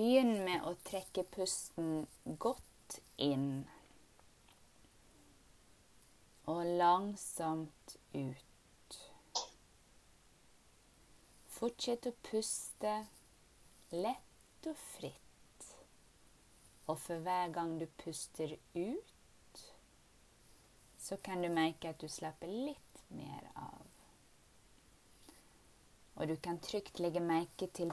Begynn med å trekke pusten godt inn. Og langsomt ut. Fortsett å puste lett og fritt. Og for hver gang du puster ut, så kan du merke at du slapper litt mer av. Og du kan trygt legge merke til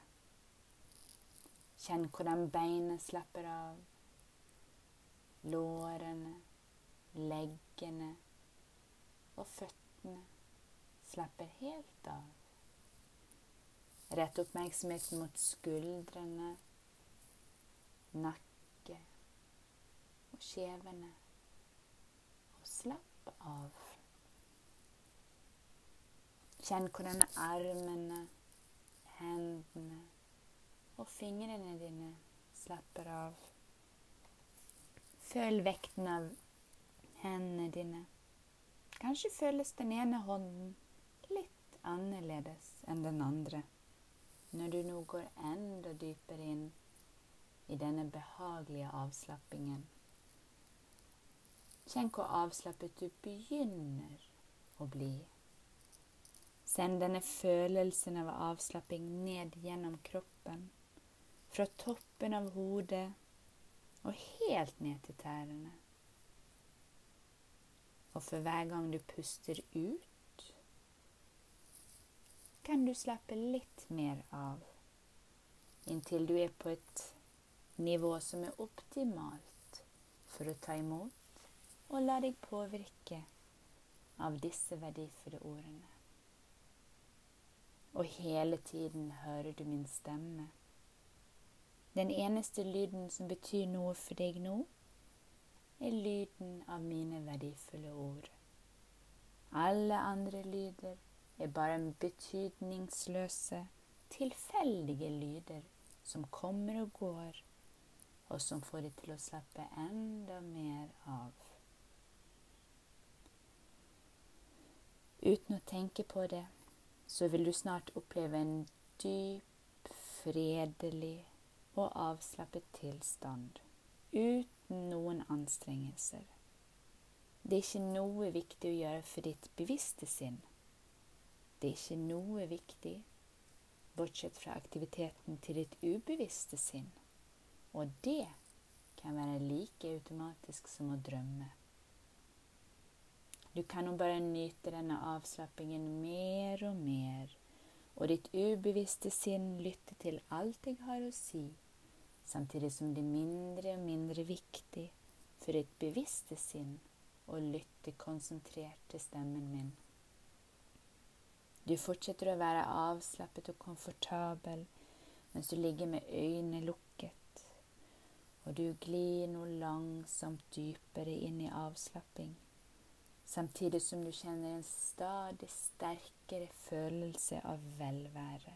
Kjenn hvordan beinet slapper av. Lårene, leggene og føttene slapper helt av. Rett oppmerksomheten mot skuldrene, nakke og kjevene. Og slapp av. Kjenn hvordan armene, hendene og fingrene dine slapper av. Føl vekten av hendene dine. Kanskje føles den ene hånden litt annerledes enn den andre når du nå går enda dypere inn i denne behagelige avslappingen. Kjenn hvor avslappet du begynner å bli. Send denne følelsen av avslapping ned gjennom kroppen fra toppen av hodet og helt ned til tærne. Og for hver gang du puster ut, kan du slappe litt mer av, inntil du er på et nivå som er optimalt for å ta imot og la deg påvirke av disse verdifulle ordene. Og hele tiden hører du min stemme den eneste lyden som betyr noe for deg nå, er lyden av mine verdifulle ord. Alle andre lyder er bare betydningsløse, tilfeldige lyder som kommer og går, og som får deg til å slappe enda mer av. Uten å tenke på det, så vil du snart oppleve en dyp, fredelig og avslappet tilstand uten noen anstrengelser. Det er ikke noe viktig å gjøre for ditt bevisste sinn. Det er ikke noe viktig bortsett fra aktiviteten til ditt ubevisste sinn. Og det kan være like automatisk som å drømme. Du kan nå bare nyte denne avslappingen mer og mer, og ditt ubevisste sinn lytter til alt jeg har å si samtidig som det er mindre og mindre viktig for ditt bevisste sinn å lytte konsentrert til stemmen min. Du fortsetter å være avslappet og komfortabel mens du ligger med øynene lukket, og du glir nå langsomt dypere inn i avslapping, samtidig som du kjenner en stadig sterkere følelse av velvære.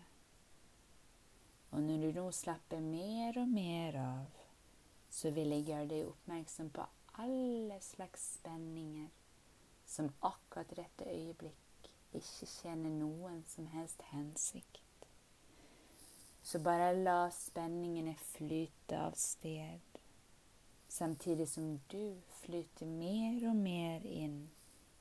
Og når du nå slapper mer og mer av, så vil jeg gjøre deg oppmerksom på alle slags spenninger som akkurat dette øyeblikk ikke tjener noen som helst hensikt. Så bare la spenningene flyte av sted, samtidig som du flyter mer og mer inn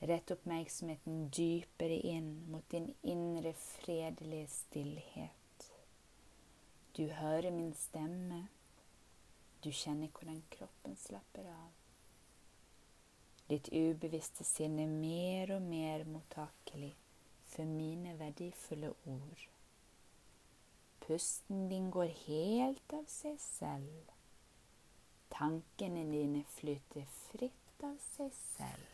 Rett oppmerksomheten dypere inn mot din indre fredelige stillhet. Du hører min stemme, Du kjenner hvordan kroppen slapper av. Ditt ubevisste sinn er mer og mer mottakelig for mine verdifulle ord. Pusten din går helt av seg selv. Tankene dine flyter fritt av seg selv.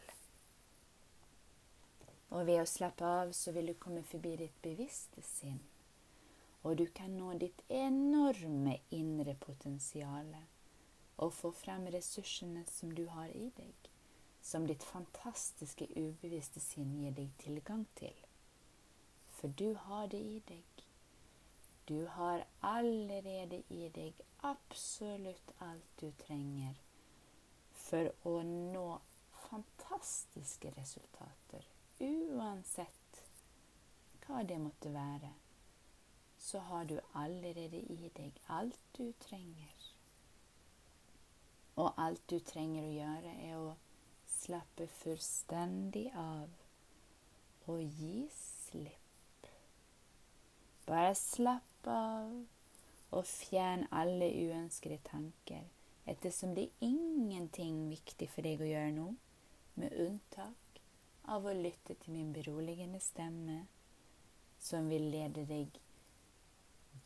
Og ved å slappe av så vil du komme forbi ditt bevisste sinn, og du kan nå ditt enorme indre potensial og få frem ressursene som du har i deg, som ditt fantastiske ubevisste sinn gir deg tilgang til. For du har det i deg. Du har allerede i deg absolutt alt du trenger for å nå fantastiske resultater Uansett hva det måtte være, så har du allerede i deg alt du trenger. Og alt du trenger å gjøre, er å slappe fullstendig av og gi slipp. Bare slapp av og fjern alle uønskede tanker, ettersom det er ingenting viktig for deg å gjøre nå, med unntak av å lytte til min beroligende stemme, som vil lede deg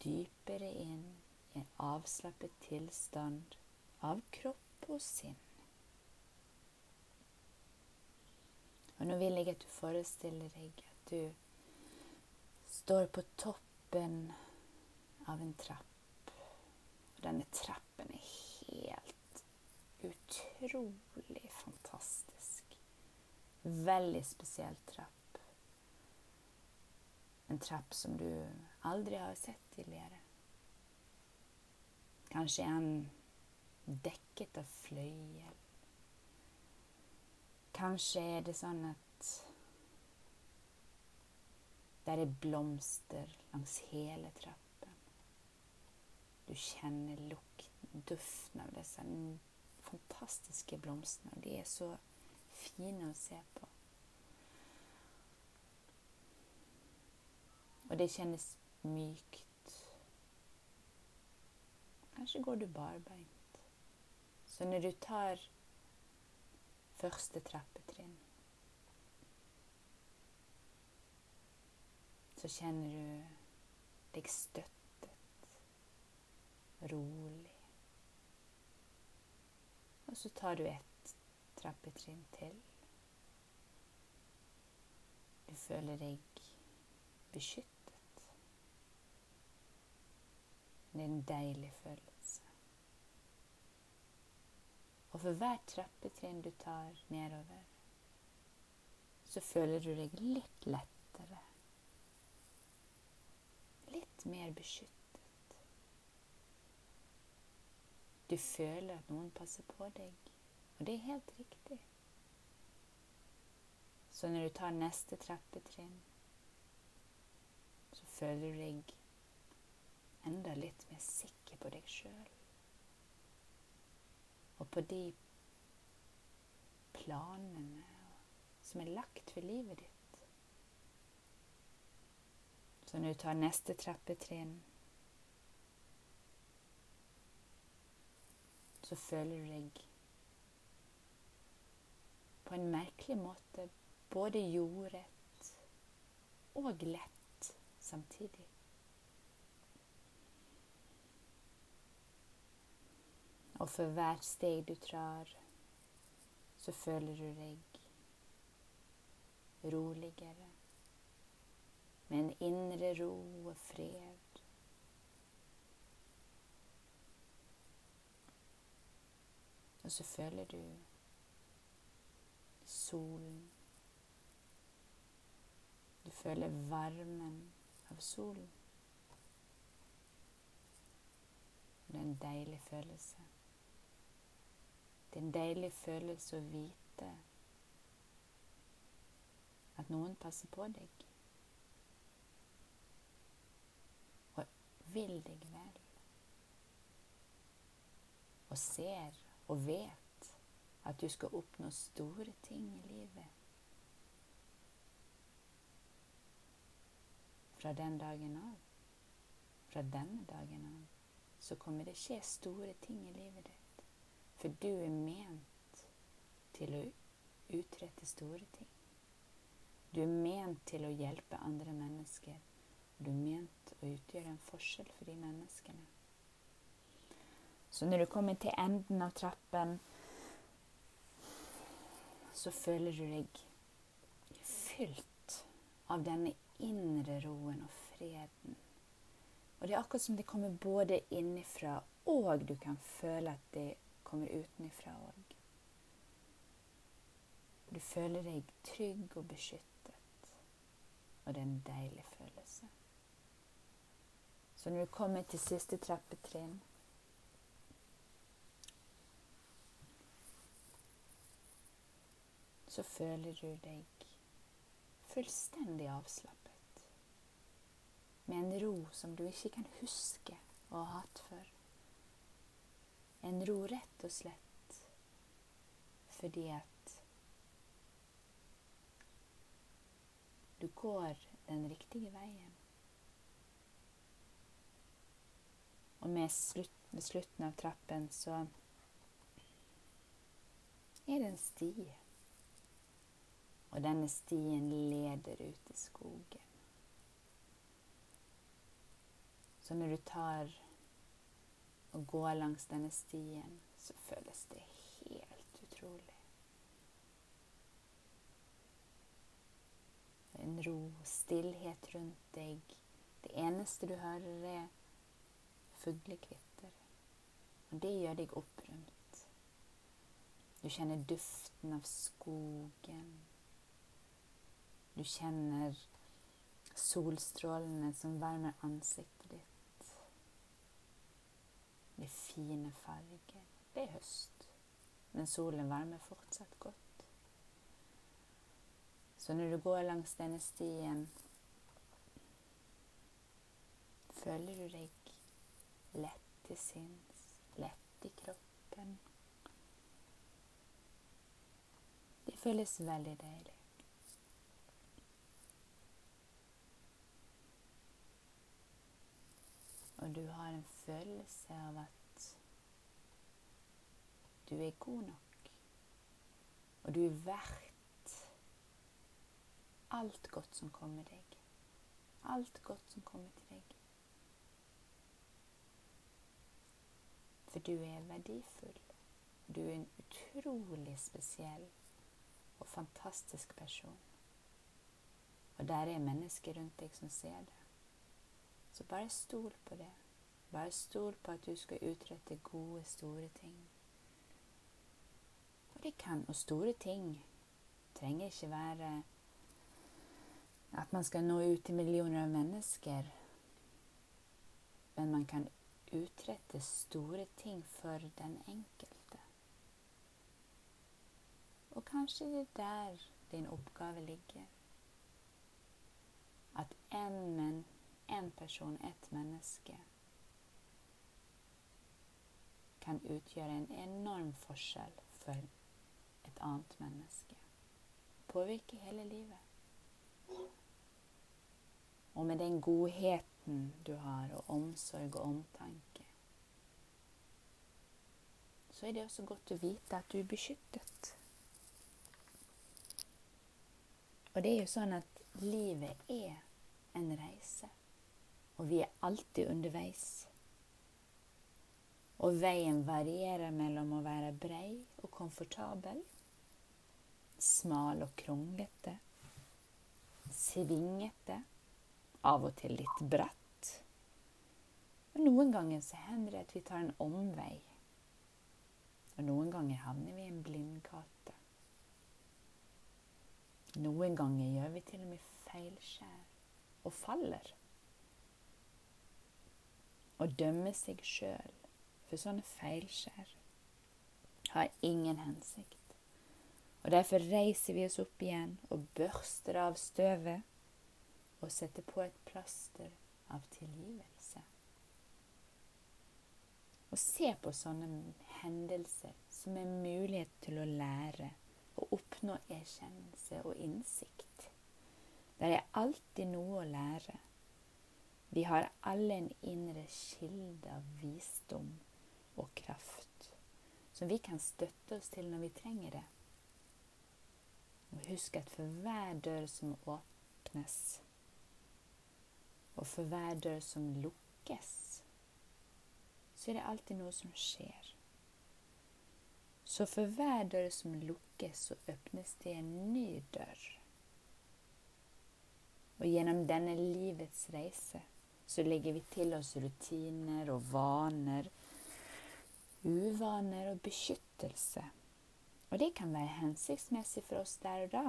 dypere inn i en avslappet tilstand av kropp og sinn. Og nå vil jeg at du forestiller deg at du står på toppen av en trapp. Og denne trappen er helt utrolig. Veldig spesiell trapp. En trapp som du aldri har sett tidligere. Kanskje en dekket av fløyel. Kanskje er det sånn at det er blomster langs hele trappen. Du kjenner lukten, duften av disse fantastiske blomstene. De er så fine å se på. Og det kjennes mykt. Kanskje går du barbeint. Så når du tar første trappetrinn, så kjenner du deg støttet, rolig. Og så tar du et trappetrinn til. Du føler deg beskyttet. Det er en deilig følelse. Og for hvert trappetrinn du tar nedover, så føler du deg litt lettere. Litt mer beskyttet. Du føler at noen passer på deg. Og det er helt riktig. Så når du tar neste trappetrinn, så føler du deg enda litt mer sikker på deg sjøl. Og på de planene som er lagt for livet ditt. Så når du tar neste trappetrinn, så føler du deg på en merkelig måte både jordrett og lett samtidig. Og for hvert steg du trar, så føler du deg roligere, med en indre ro og fred. Og så føler du solen. Du føler varmen av solen. Det er en deilig følelse. Det er en deilig følelse å vite at noen passer på deg og vil deg vel. Og ser og vet at du skal oppnå store ting i livet. Fra den dagen av, fra denne dagen av, så kommer det skje store ting i livet ditt. For du er ment til å utrette store ting. Du er ment til å hjelpe andre mennesker. Du er ment å utgjøre en forskjell for de menneskene. Så når du kommer til enden av trappen, så føler du deg fylt av denne indre roen og freden. Og det er akkurat som det kommer både innifra, og du kan føle at det kommer utenifra òg. Du føler deg trygg og beskyttet, og det er en deilig følelse. Så når du kommer til siste trappetrinn Så føler du deg fullstendig avslappet. Med en ro som du ikke kan huske å ha hatt før. En ro rett og slett fordi at Du går den riktige veien. Og med slutt, ved slutten av trappen så er det en sti. Og denne stien leder ut i skogen. Så når du tar og går langs denne stien, så føles det helt utrolig. en ro, stillhet rundt deg. Det eneste du hører, er fuglekvitter. Og det gjør deg opprømt. Du kjenner duften av skogen. Du kjenner solstrålene som varmer ansiktet ditt. Det fine farger. Det er høst, men solen varmer fortsatt godt. Så når du går langs denne stien, føler du deg lett til sinns, lett i kroppen. Det føles veldig deilig. Og du har en følelse av at du er god nok, og du er verdt alt godt som kommer deg. Alt godt som kommer til deg. For du er verdifull. Du er en utrolig spesiell og fantastisk person. Og der er mennesker rundt deg som ser det. Så bare stol på det. Bare stol på at du skal utrette gode, store ting. Og det kan, og store ting trenger ikke være at man skal nå ut til millioner av mennesker. Men man kan utrette store ting for den enkelte. Og kanskje det er der din oppgave ligger. At en, en person, ett menneske, kan utgjøre en enorm forskjell for et annet menneske. Påvirke hele livet. Og med den godheten du har, og omsorg og omtanke, så er det også godt å vite at du er beskyttet. Og det er jo sånn at livet er en reise, og vi er alltid underveis. Og veien varierer mellom å være brei og komfortabel, smal og kronglete, svingete av og til litt bratt. Og noen ganger så hender det at vi tar en omvei. Og noen ganger havner vi i en blindgate. Noen ganger gjør vi til og med feilskjær og faller. Å dømme seg sjøl for sånne feilskjær har ingen hensikt. Og Derfor reiser vi oss opp igjen og børster av støvet og setter på et plaster av tilgivelse. Og se på sånne hendelser som en mulighet til å lære og oppnå erkjennelse og innsikt. Det er alltid noe å lære. Vi har alle en indre kilde av visdom og kraft som vi kan støtte oss til når vi trenger det. Og husk at for hver dør som åpnes, og for hver dør som lukkes, så er det alltid noe som skjer. Så for hver dør som lukkes, så åpnes det en ny dør. Og gjennom denne livets reise så legger vi til oss rutiner og vaner, uvaner og beskyttelse. Og det kan være hensiktsmessig for oss der og da.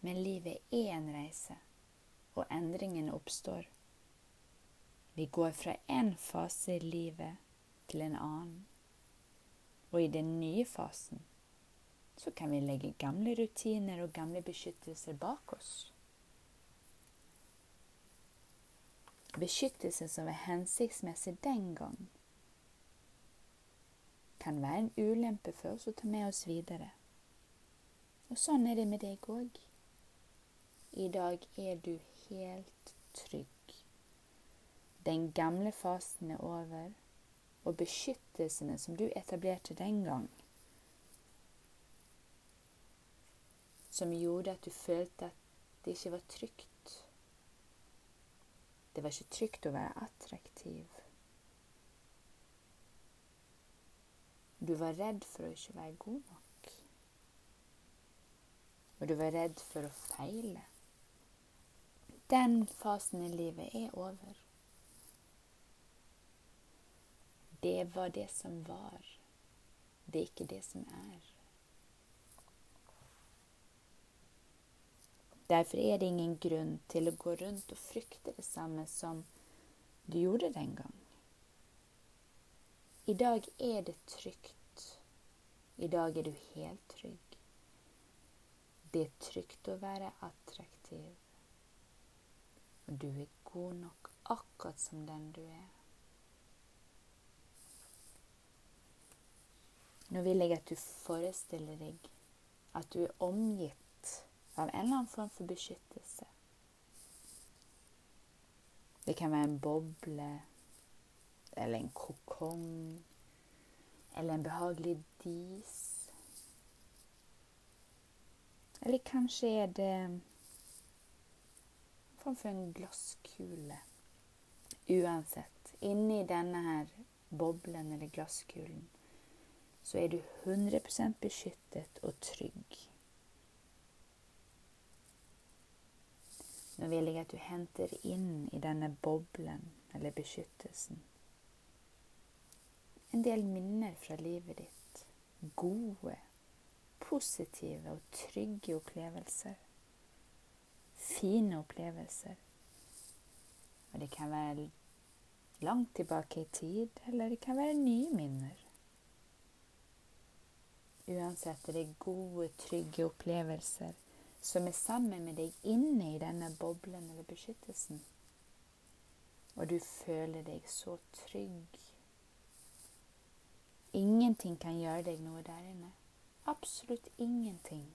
Men livet er en reise, og endringene oppstår. Vi går fra én fase i livet til en annen. Og i den nye fasen så kan vi legge gamle rutiner og gamle beskyttelser bak oss. Beskyttelse som var hensiktsmessig den gang, kan være en ulempe for oss å ta med oss videre. Og sånn er det med deg òg. I dag er du helt trygg. Den gamle fasen er over, og beskyttelsene som du etablerte den gang, som gjorde at du følte at det ikke var trygt Det var ikke trygt å være attraktiv. Du var redd for å ikke være god nok. Og du var redd for å feile. Den fasen i livet er over. Det var det som var. Det er ikke det som er. Derfor er det ingen grunn til å gå rundt og frykte det samme som du gjorde den gang. I dag er det trygt. I dag er du helt trygg. Det er trygt å være attraktiv. Og du er god nok akkurat som den du er. Nå vil jeg at du forestiller deg at du er omgitt av en eller annen form for beskyttelse. Det kan være en boble eller en kokong eller en behagelig dis. Eller kanskje er det en form for en glasskule. Uansett, inni denne her boblen eller glasskulen så er du 100% beskyttet og trygg. Nå vil jeg at du henter inn i denne boblen eller beskyttelsen en del minner fra livet ditt. Gode, positive og trygge opplevelser. Fine opplevelser. Og det kan være langt tilbake i tid, eller det kan være nye minner. Uansett er det gode, trygge opplevelser som er sammen med deg inne i denne boblen eller beskyttelsen. Og du føler deg så trygg Ingenting kan gjøre deg noe der inne. Absolutt ingenting.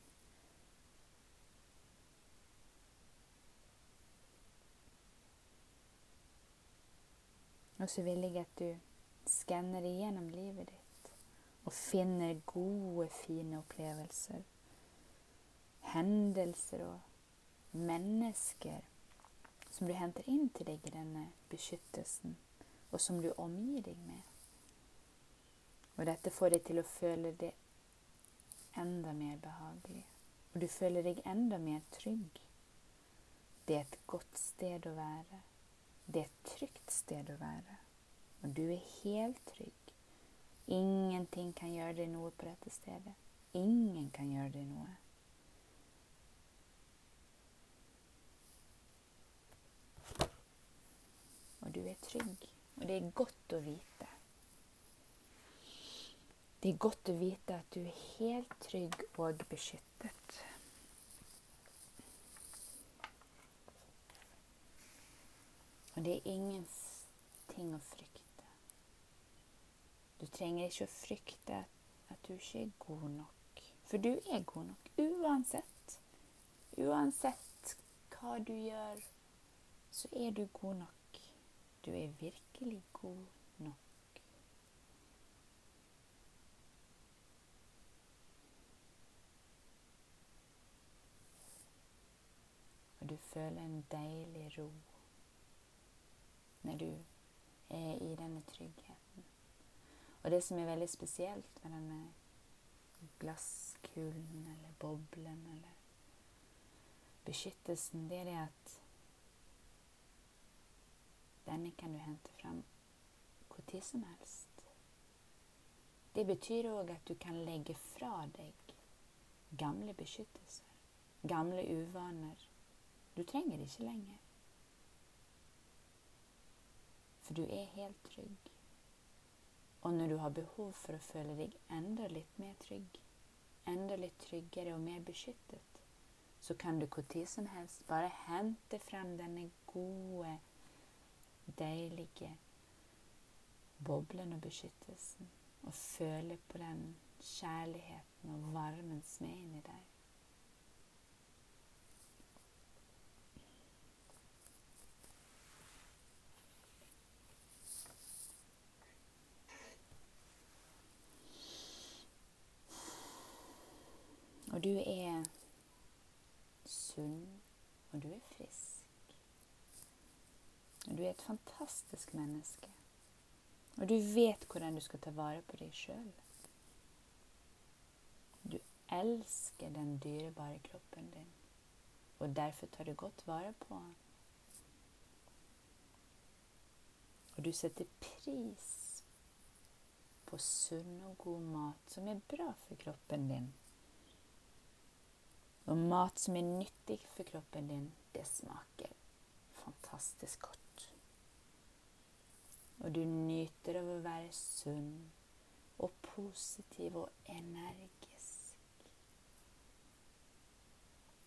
Og så vil jeg at du skanner igjennom livet ditt og finner gode, fine opplevelser. Hendelser og mennesker som du henter inn til deg i denne beskyttelsen, og som du omgir deg med. Og dette får deg til å føle det enda mer behagelig. Og du føler deg enda mer trygg. Det er et godt sted å være. Det er et trygt sted å være. Og du er helt trygg. Ingenting kan gjøre deg noe på dette stedet. Ingen kan gjøre deg noe. Og du er trygg. Og det er godt å vite. Det er godt å vite at du er helt trygg og beskyttet. Og det er ingenting å frykte. Du trenger ikke å frykte at du ikke er god nok. For du er god nok uansett. Uansett hva du gjør, så er du god nok. Du er virkelig god nok. Og du føler en deilig ro når du er i denne tryggheten. Og det som er veldig spesielt med denne glasskulen eller boblen eller beskyttelsen, det er det at denne kan du hente fram når som helst. Det betyr òg at du kan legge fra deg gamle beskyttelser, gamle uvaner. Du trenger det ikke lenger. For du er helt trygg. Og når du har behov for å føle deg enda litt mer trygg, enda litt tryggere og mer beskyttet, så kan du når som helst bare hente frem denne gode, deilige boblen og beskyttelsen, og føle på den kjærligheten og varmen som er inni deg. Og du er sunn, og du er frisk. Du er et fantastisk menneske. Og du vet hvordan du skal ta vare på deg sjøl. Du elsker den dyrebare kroppen din, og derfor tar du godt vare på den. Og du setter pris på sunn og god mat som er bra for kroppen din. Og mat som er nyttig for kroppen din, det smaker fantastisk godt. Og du nyter av å være sunn og positiv og energisk.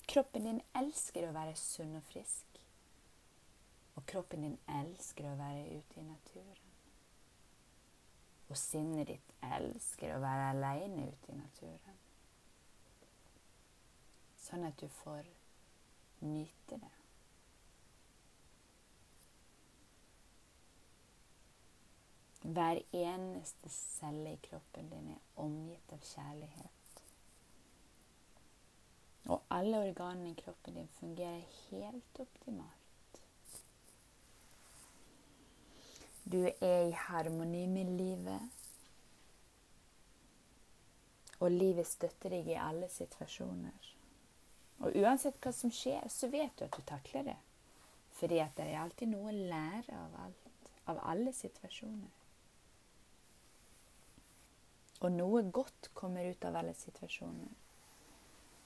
Kroppen din elsker å være sunn og frisk. Og kroppen din elsker å være ute i naturen. Og sinnet ditt elsker å være aleine ute i naturen. Sånn at du får nyte det. Hver eneste celle i kroppen din er omgitt av kjærlighet. Og alle organene i kroppen din fungerer helt optimalt. Du er i harmoni med livet. Og livet støtter deg i alle situasjoner. Og uansett hva som skjer, så vet du at du takler det. Fordi at det er alltid noe å lære av alt. Av alle situasjoner. Og noe godt kommer ut av alle situasjoner.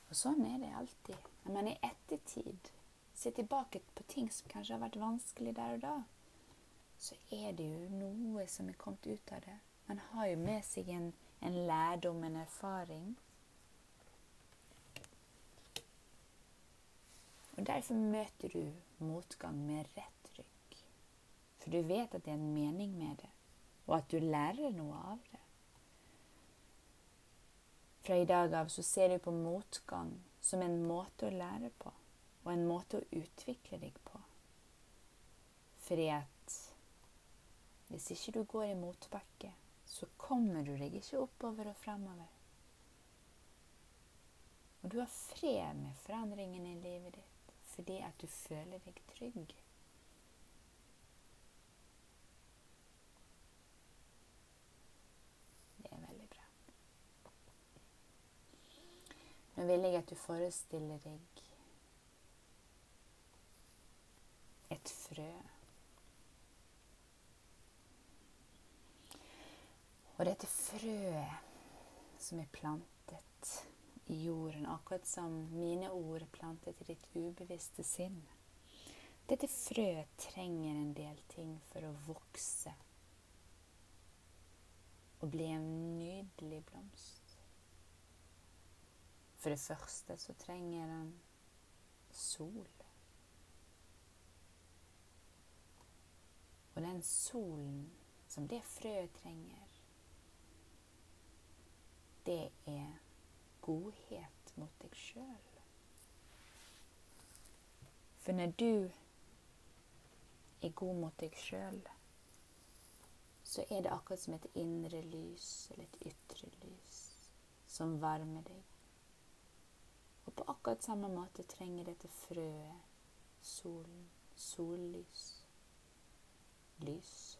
Og sånn er det alltid. Man i ettertid ser tilbake på ting som kanskje har vært vanskelig der og da, så er det jo noe som er kommet ut av det. Man har jo med seg en, en lærdom, en erfaring. Og Derfor møter du motgang med rett rygg. For du vet at det er en mening med det, og at du lærer noe av det. Fra i dag av så ser du på motgang som en måte å lære på, og en måte å utvikle deg på. Fordi at hvis ikke du går i motbakke, så kommer du deg ikke oppover og fremover. Og du har fred med forandringene i livet ditt fordi at du føler deg trygg. Det er veldig bra. Nå vil jeg at du forestiller deg et frø. Og dette frøet som er plantet i jorden, akkurat som mine ord plantet i ditt ubevisste sinn. Dette frøet trenger en del ting for å vokse og bli en nydelig blomst. For det første så trenger den sol. Og den solen som det frøet trenger, det er godhet mot deg sjøl. For når du er god mot deg sjøl, så er det akkurat som et indre lys eller et ytre lys som varmer deg. Akkurat samme måte trenger dette frøet solen, sollys, lys.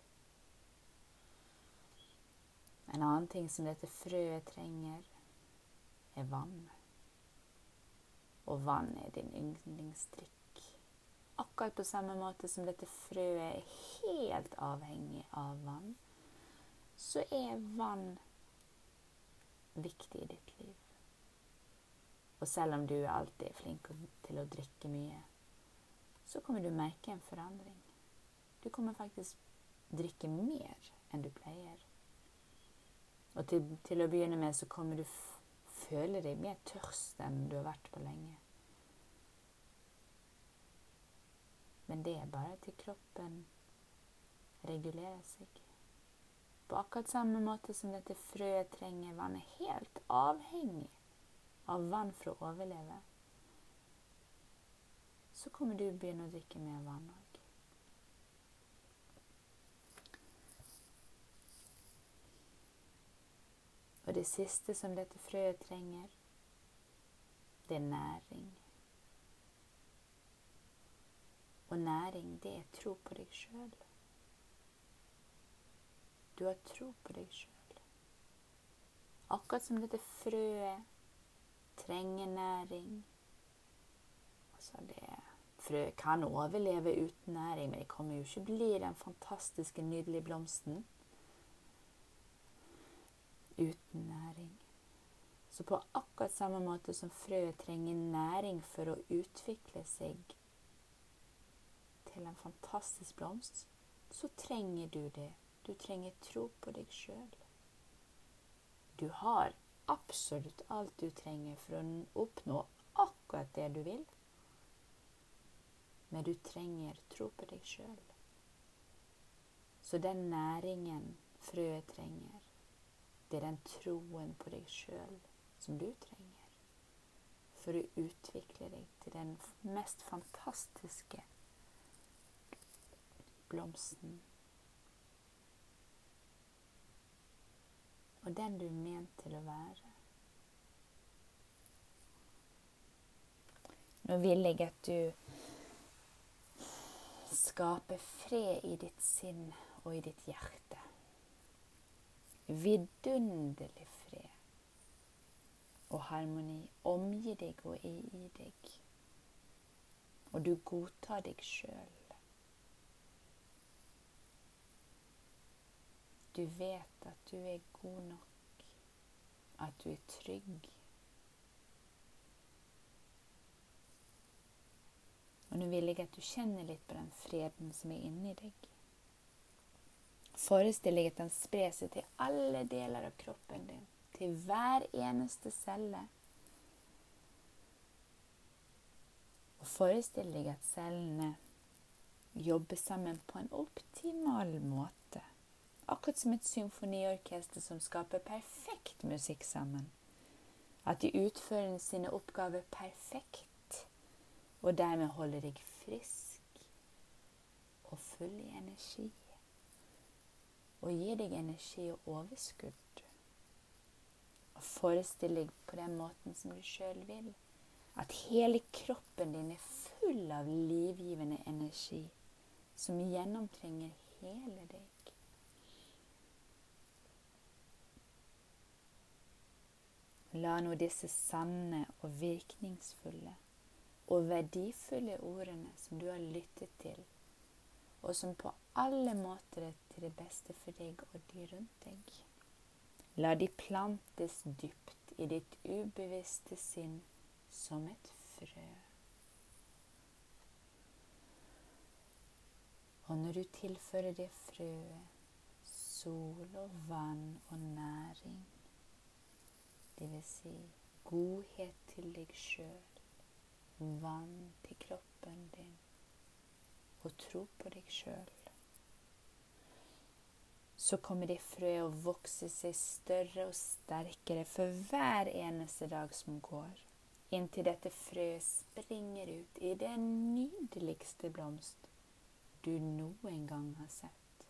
En annen ting som dette frøet trenger, er vann. Og vann er din yndlingsdrikk. Akkurat på samme måte som dette frøet er helt avhengig av vann, så er vann viktig i ditt liv. Og selv om du alltid er flink til å drikke mye, så kommer du merke en forandring. Du kommer faktisk drikke mer enn du pleier. Og til, til å begynne med så kommer du føle deg mer tørst enn du har vært på lenge. Men det er bare til kroppen regulerer seg. På akkurat samme måte som dette frøet trenger vann, er helt avhengig av vann for å overleve, så kommer du begynne å drikke mer vann òg. Og det siste som dette frøet trenger, det er næring. Og næring, det er tro på deg sjøl. Du har tro på deg sjøl. Akkurat som dette frøet trenger næring. Altså det Frø kan overleve uten næring, men det kommer jo ikke bli den fantastiske, nydelige blomsten uten næring. Så på akkurat samme måte som frøet trenger næring for å utvikle seg til en fantastisk blomst, så trenger du det. Du trenger tro på deg sjøl. Du har absolutt alt du trenger for å oppnå akkurat det du vil. Men du trenger tro på deg sjøl. Så den næringen frøet trenger, det er den troen på deg sjøl som du trenger for å utvikle deg til den mest fantastiske blomsten. Og den du er ment til å være. Nå vil jeg at du skaper fred i ditt sinn og i ditt hjerte. Vidunderlig fred og harmoni omgir deg og er i deg. Og du godtar deg sjøl. Du vet at du er god nok, at du er trygg. Og nå vil jeg at du kjenner litt på den freden som er inni deg. Forestill deg at den sprer seg til alle deler av kroppen din, til hver eneste celle. Og forestill deg at cellene jobber sammen på en optimal måte. Akkurat som et symfoniorkester som skaper perfekt musikk sammen. At de utfører sine oppgaver perfekt, og dermed holder deg frisk og full i energi. Og gir deg energi og overskudd. Og forestill deg på den måten som du sjøl vil. At hele kroppen din er full av livgivende energi som gjennomtrenger hele deg. La nå disse sanne og virkningsfulle og verdifulle ordene som du har lyttet til, og som på alle måter er til det beste for deg og de rundt deg, la de plantes dypt i ditt ubevisste sinn som et frø. Og når du tilfører det frøet sol og vann og næring, Dvs. Si godhet til deg sjøl, vann til kroppen din og tro på deg sjøl. Så kommer det frøet å vokse seg større og sterkere for hver eneste dag som går, inntil dette frøet springer ut i den nydeligste blomst du noen gang har sett,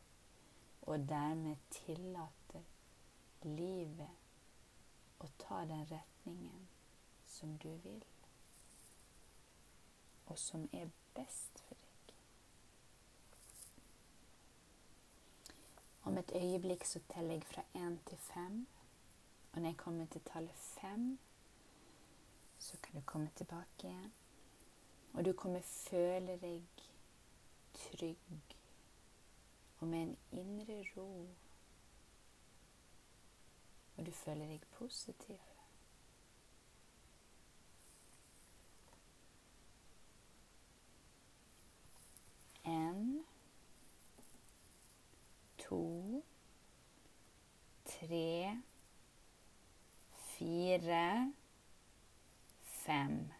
og dermed tillater livet og ta den retningen som du vil, og som er best for deg. Om et øyeblikk så teller jeg fra én til fem. Og når jeg kommer til tallet fem, så kan du komme tilbake igjen. Og du kommer føle deg trygg og med en indre ro. Og du føler deg positiv. En, to, tre, fire, fem.